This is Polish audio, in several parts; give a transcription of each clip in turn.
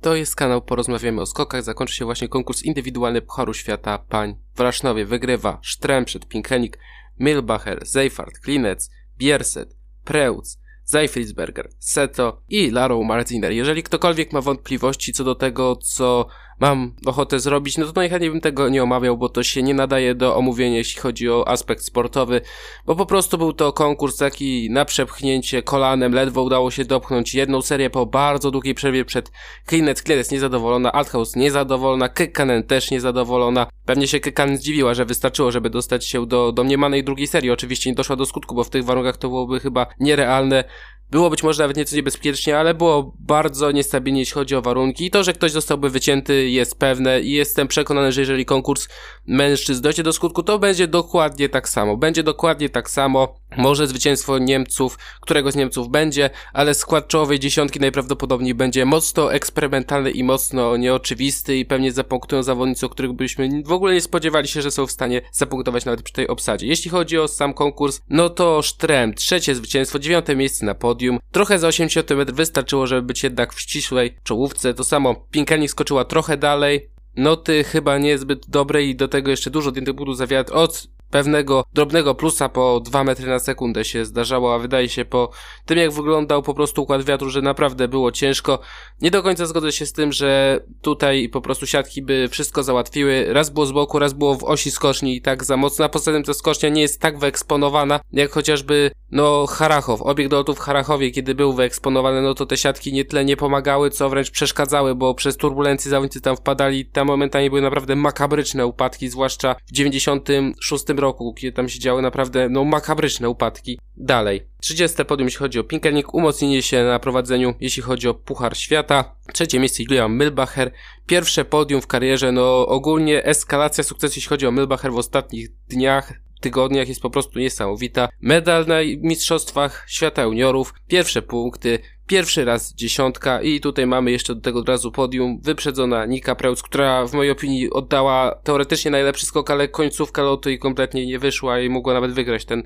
To jest kanał Porozmawiamy o skokach. Zakończy się właśnie konkurs indywidualny Pucharu Świata Pań. W Rasznowie wygrywa Sztrem przed Pinkenik, Milbacher, Zeifert, Klinec, Bierset, Preutz, Zeifridsberger, Seto i Laro Martiner. Jeżeli ktokolwiek ma wątpliwości co do tego, co mam ochotę zrobić, no to najchętniej bym tego nie omawiał, bo to się nie nadaje do omówienia, jeśli chodzi o aspekt sportowy, bo po prostu był to konkurs taki na przepchnięcie kolanem, ledwo udało się dopchnąć jedną serię po bardzo długiej przerwie przed Klinet. Klinet niezadowolona, Althaus niezadowolona, Kekkanen też niezadowolona. Pewnie się Kekkanen zdziwiła, że wystarczyło, żeby dostać się do domniemanej drugiej serii. Oczywiście nie doszła do skutku, bo w tych warunkach to byłoby chyba nierealne. Było być może nawet nieco niebezpiecznie, ale było bardzo niestabilnie, jeśli chodzi o warunki. I to, że ktoś zostałby wycięty jest pewne i jestem przekonany, że jeżeli konkurs mężczyzn dojdzie do skutku, to będzie dokładnie tak samo. Będzie dokładnie tak samo. Może zwycięstwo Niemców, którego z Niemców będzie, ale skład czołowej dziesiątki najprawdopodobniej będzie mocno eksperymentalny i mocno nieoczywisty i pewnie zapunktują zawodnicy, o których byśmy w ogóle nie spodziewali się, że są w stanie zapunktować nawet przy tej obsadzie. Jeśli chodzi o sam konkurs, no to Sztrem, trzecie zwycięstwo, dziewiąte miejsce na podium. Trochę za 80 metr wystarczyło, żeby być jednak w ścisłej czołówce. To samo Pinkenik skoczyła trochę dalej, noty chyba niezbyt dobre i do tego jeszcze dużo tych budów za wiatr od pewnego drobnego plusa po 2 metry na sekundę się zdarzało, a wydaje się po tym jak wyglądał po prostu układ wiatru, że naprawdę było ciężko. Nie do końca zgodzę się z tym, że tutaj po prostu siatki by wszystko załatwiły. Raz było z boku, raz było w osi skoczni i tak za mocno, a poza tym ta skocznia nie jest tak wyeksponowana, jak chociażby no Harachow. Obieg do lotu w Harachowie, kiedy był wyeksponowany, no to te siatki nie tyle nie pomagały, co wręcz przeszkadzały, bo przez turbulencje zawodnicy tam wpadali, tam momentami były naprawdę makabryczne upadki, zwłaszcza w 96 roku, kiedy tam się działy naprawdę no makabryczne upadki. Dalej. 30 podium, jeśli chodzi o Pinkelnik, umocnienie się na prowadzeniu, jeśli chodzi o Puchar Świata. Trzecie miejsce Julian Milbacher. Pierwsze podium w karierze, no ogólnie eskalacja sukcesu, jeśli chodzi o Milbacher w ostatnich dniach tygodniach jest po prostu niesamowita. Medal na Mistrzostwach Świata Juniorów, pierwsze punkty, pierwszy raz dziesiątka i tutaj mamy jeszcze do tego od razu podium, wyprzedzona Nika Preutz, która w mojej opinii oddała teoretycznie najlepszy skok, ale końcówka lotu jej kompletnie nie wyszła i mogła nawet wygrać ten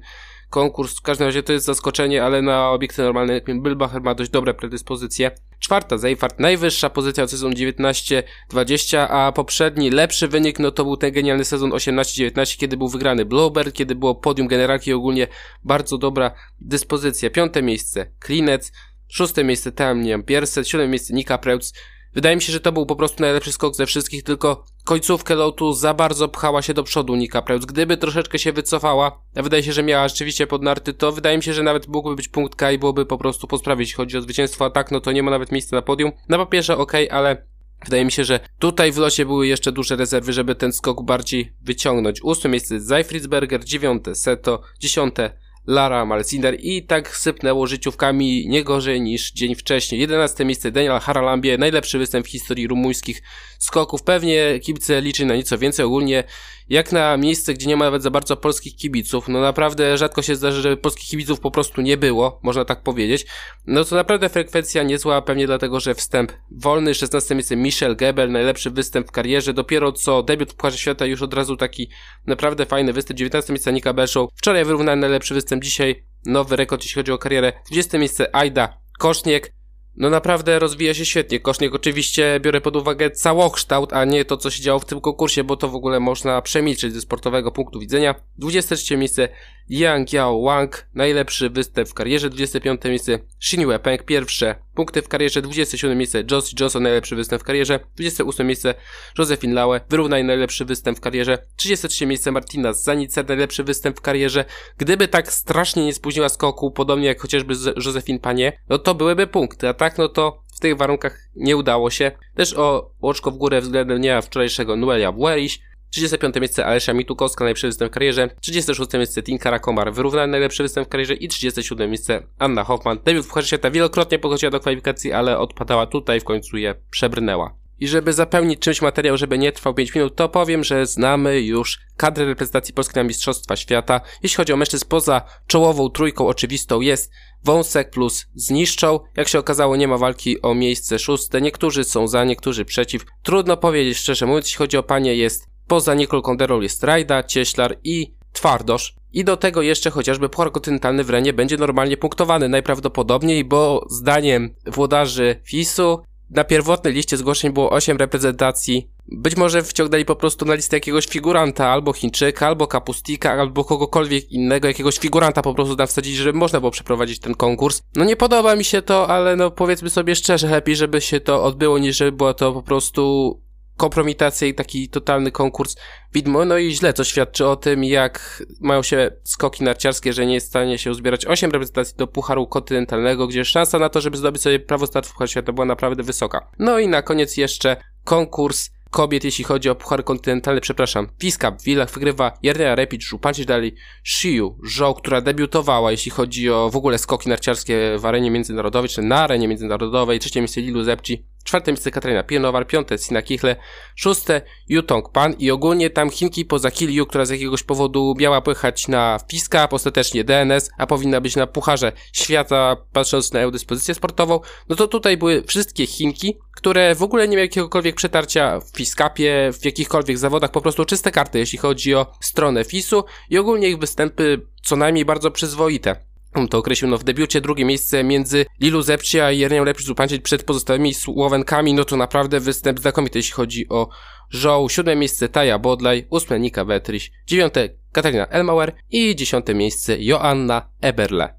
konkurs. W każdym razie to jest zaskoczenie, ale na obiekty normalne Bilbacher ma dość dobre predyspozycje. Czwarta Zeifart, najwyższa pozycja w sezon 19-20, a poprzedni lepszy wynik no to był ten genialny sezon 18-19, kiedy był wygrany Bluebird, kiedy było podium generalki ogólnie bardzo dobra dyspozycja. Piąte miejsce Klinec, szóste miejsce Tamniam Pierset, siódme miejsce Nika Preutz, Wydaje mi się, że to był po prostu najlepszy skok ze wszystkich, tylko końcówkę lotu za bardzo pchała się do przodu Nika Preutz. Gdyby troszeczkę się wycofała, a wydaje się, że miała rzeczywiście pod narty, to wydaje mi się, że nawet mógłby być punkt K i byłoby po prostu posprawić. Jeśli chodzi o zwycięstwo, tak, no to nie ma nawet miejsca na podium. Na papierze ok, ale Wydaje mi się, że tutaj w losie były jeszcze duże rezerwy, żeby ten skok bardziej wyciągnąć. Ósme miejsce Zeifridsberger, dziewiąte Seto, dziesiąte Lara Malziner i tak sypnęło życiówkami nie gorzej niż dzień wcześniej. 11 miejsce Daniel Haralambie, najlepszy występ w historii rumuńskich skoków. Pewnie kibice liczy na nieco więcej. Ogólnie jak na miejsce, gdzie nie ma nawet za bardzo polskich kibiców, no naprawdę rzadko się zdarzy, żeby polskich kibiców po prostu nie było, można tak powiedzieć. No to naprawdę frekwencja niezła, pewnie dlatego, że wstęp wolny, 16 miejsce Michel Gebel, najlepszy występ w karierze, dopiero co debiut w Pucharze Świata już od razu taki naprawdę fajny występ, 19 miejsce Nika Bershow, wczoraj wyrównany najlepszy występ, dzisiaj nowy rekord jeśli chodzi o karierę, 20 miejsce Aida Koszniek, no naprawdę rozwija się świetnie. Koszniek oczywiście biorę pod uwagę całokształt, a nie to, co się działo w tym konkursie, bo to w ogóle można przemilczyć ze sportowego punktu widzenia. 23 miejsce Yang Yao Wang, najlepszy występ w karierze. 25 miejsce Shin Peng, pierwsze punkty w karierze. 27 miejsce Josh Johnson, najlepszy występ w karierze. 28 miejsce Josephine Laue, wyrównaj najlepszy występ w karierze. 33 miejsce Martina Zanicer, najlepszy występ w karierze. Gdyby tak strasznie nie spóźniła skoku, podobnie jak chociażby Josephine Panie, no to byłyby punkty, a tak no to w tych warunkach nie udało się. Też o oczko w górę względem dnia wczorajszego Noelia Weriś. 35 miejsce Alesia Mitukowska, najlepszy występ w karierze. 36 miejsce Tinkara Komar, wyrównany najlepszy występ w karierze. I 37 miejsce Anna Hoffman. Debiut w Świata wielokrotnie podchodziła do kwalifikacji, ale odpadała tutaj, w końcu je przebrnęła. I żeby zapełnić czymś materiał, żeby nie trwał 5 minut, to powiem, że znamy już kadrę reprezentacji Polski na Mistrzostwa Świata. Jeśli chodzi o mężczyzn poza czołową trójką oczywistą jest Wąsek plus Zniszczą. Jak się okazało, nie ma walki o miejsce szóste. Niektórzy są za, niektórzy przeciw. Trudno powiedzieć, szczerze mówiąc, jeśli chodzi o panie, jest poza Nicole Konderą jest Rajda, Cieślar i Twardosz. I do tego jeszcze chociażby Puchar Kontynentalny w Renie będzie normalnie punktowany najprawdopodobniej, bo zdaniem włodarzy FIS-u na pierwotnej liście zgłoszeń było 8 reprezentacji. Być może wciągnęli po prostu na listę jakiegoś figuranta, albo Chińczyka, albo Kapustika, albo kogokolwiek innego, jakiegoś figuranta po prostu tam wsadzić, żeby można było przeprowadzić ten konkurs. No nie podoba mi się to, ale no powiedzmy sobie szczerze, lepiej żeby się to odbyło, niż żeby było to po prostu kompromitacja i taki totalny konkurs widmo, no i źle to świadczy o tym, jak mają się skoki narciarskie, że nie jest w stanie się uzbierać 8 reprezentacji do Pucharu Kontynentalnego, gdzie szansa na to, żeby zdobyć sobie prawo startu w Pucharze Świata była naprawdę wysoka. No i na koniec jeszcze konkurs kobiet, jeśli chodzi o Puchar Kontynentalny, przepraszam. Fiska w Willach wygrywa Jernia Repic, Żupancic dalej Shiu, Zhou, która debiutowała, jeśli chodzi o w ogóle skoki narciarskie w arenie międzynarodowej, czy na arenie międzynarodowej, trzecie miejsce Lilu Zepci, czwarte miejsce Katarina Piernowar, piąte Sina Kichle, szóste Yutong Pan i ogólnie tam Chinki poza Kiliu, która z jakiegoś powodu miała pojechać na Fiska, ostatecznie DNS, a powinna być na Pucharze Świata, patrząc na jej dyspozycję sportową, no to tutaj były wszystkie Chinki, które w ogóle nie miały jakiegokolwiek przetarcia w Fiskapie, w jakichkolwiek zawodach, po prostu czyste karty, jeśli chodzi o stronę FISu i ogólnie ich występy co najmniej bardzo przyzwoite. To określił no, w debiucie drugie miejsce między Lilu Zepci a Jernią Lepszy Zupancić przed pozostałymi Słowenkami, no to naprawdę występ znakomity, jeśli chodzi o Żoł. Siódme miejsce Taja Bodlaj, ósme Nika Wetriś, dziewiąte Katarina Elmauer i dziesiąte miejsce Joanna Eberle.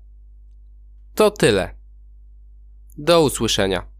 To tyle. Do usłyszenia.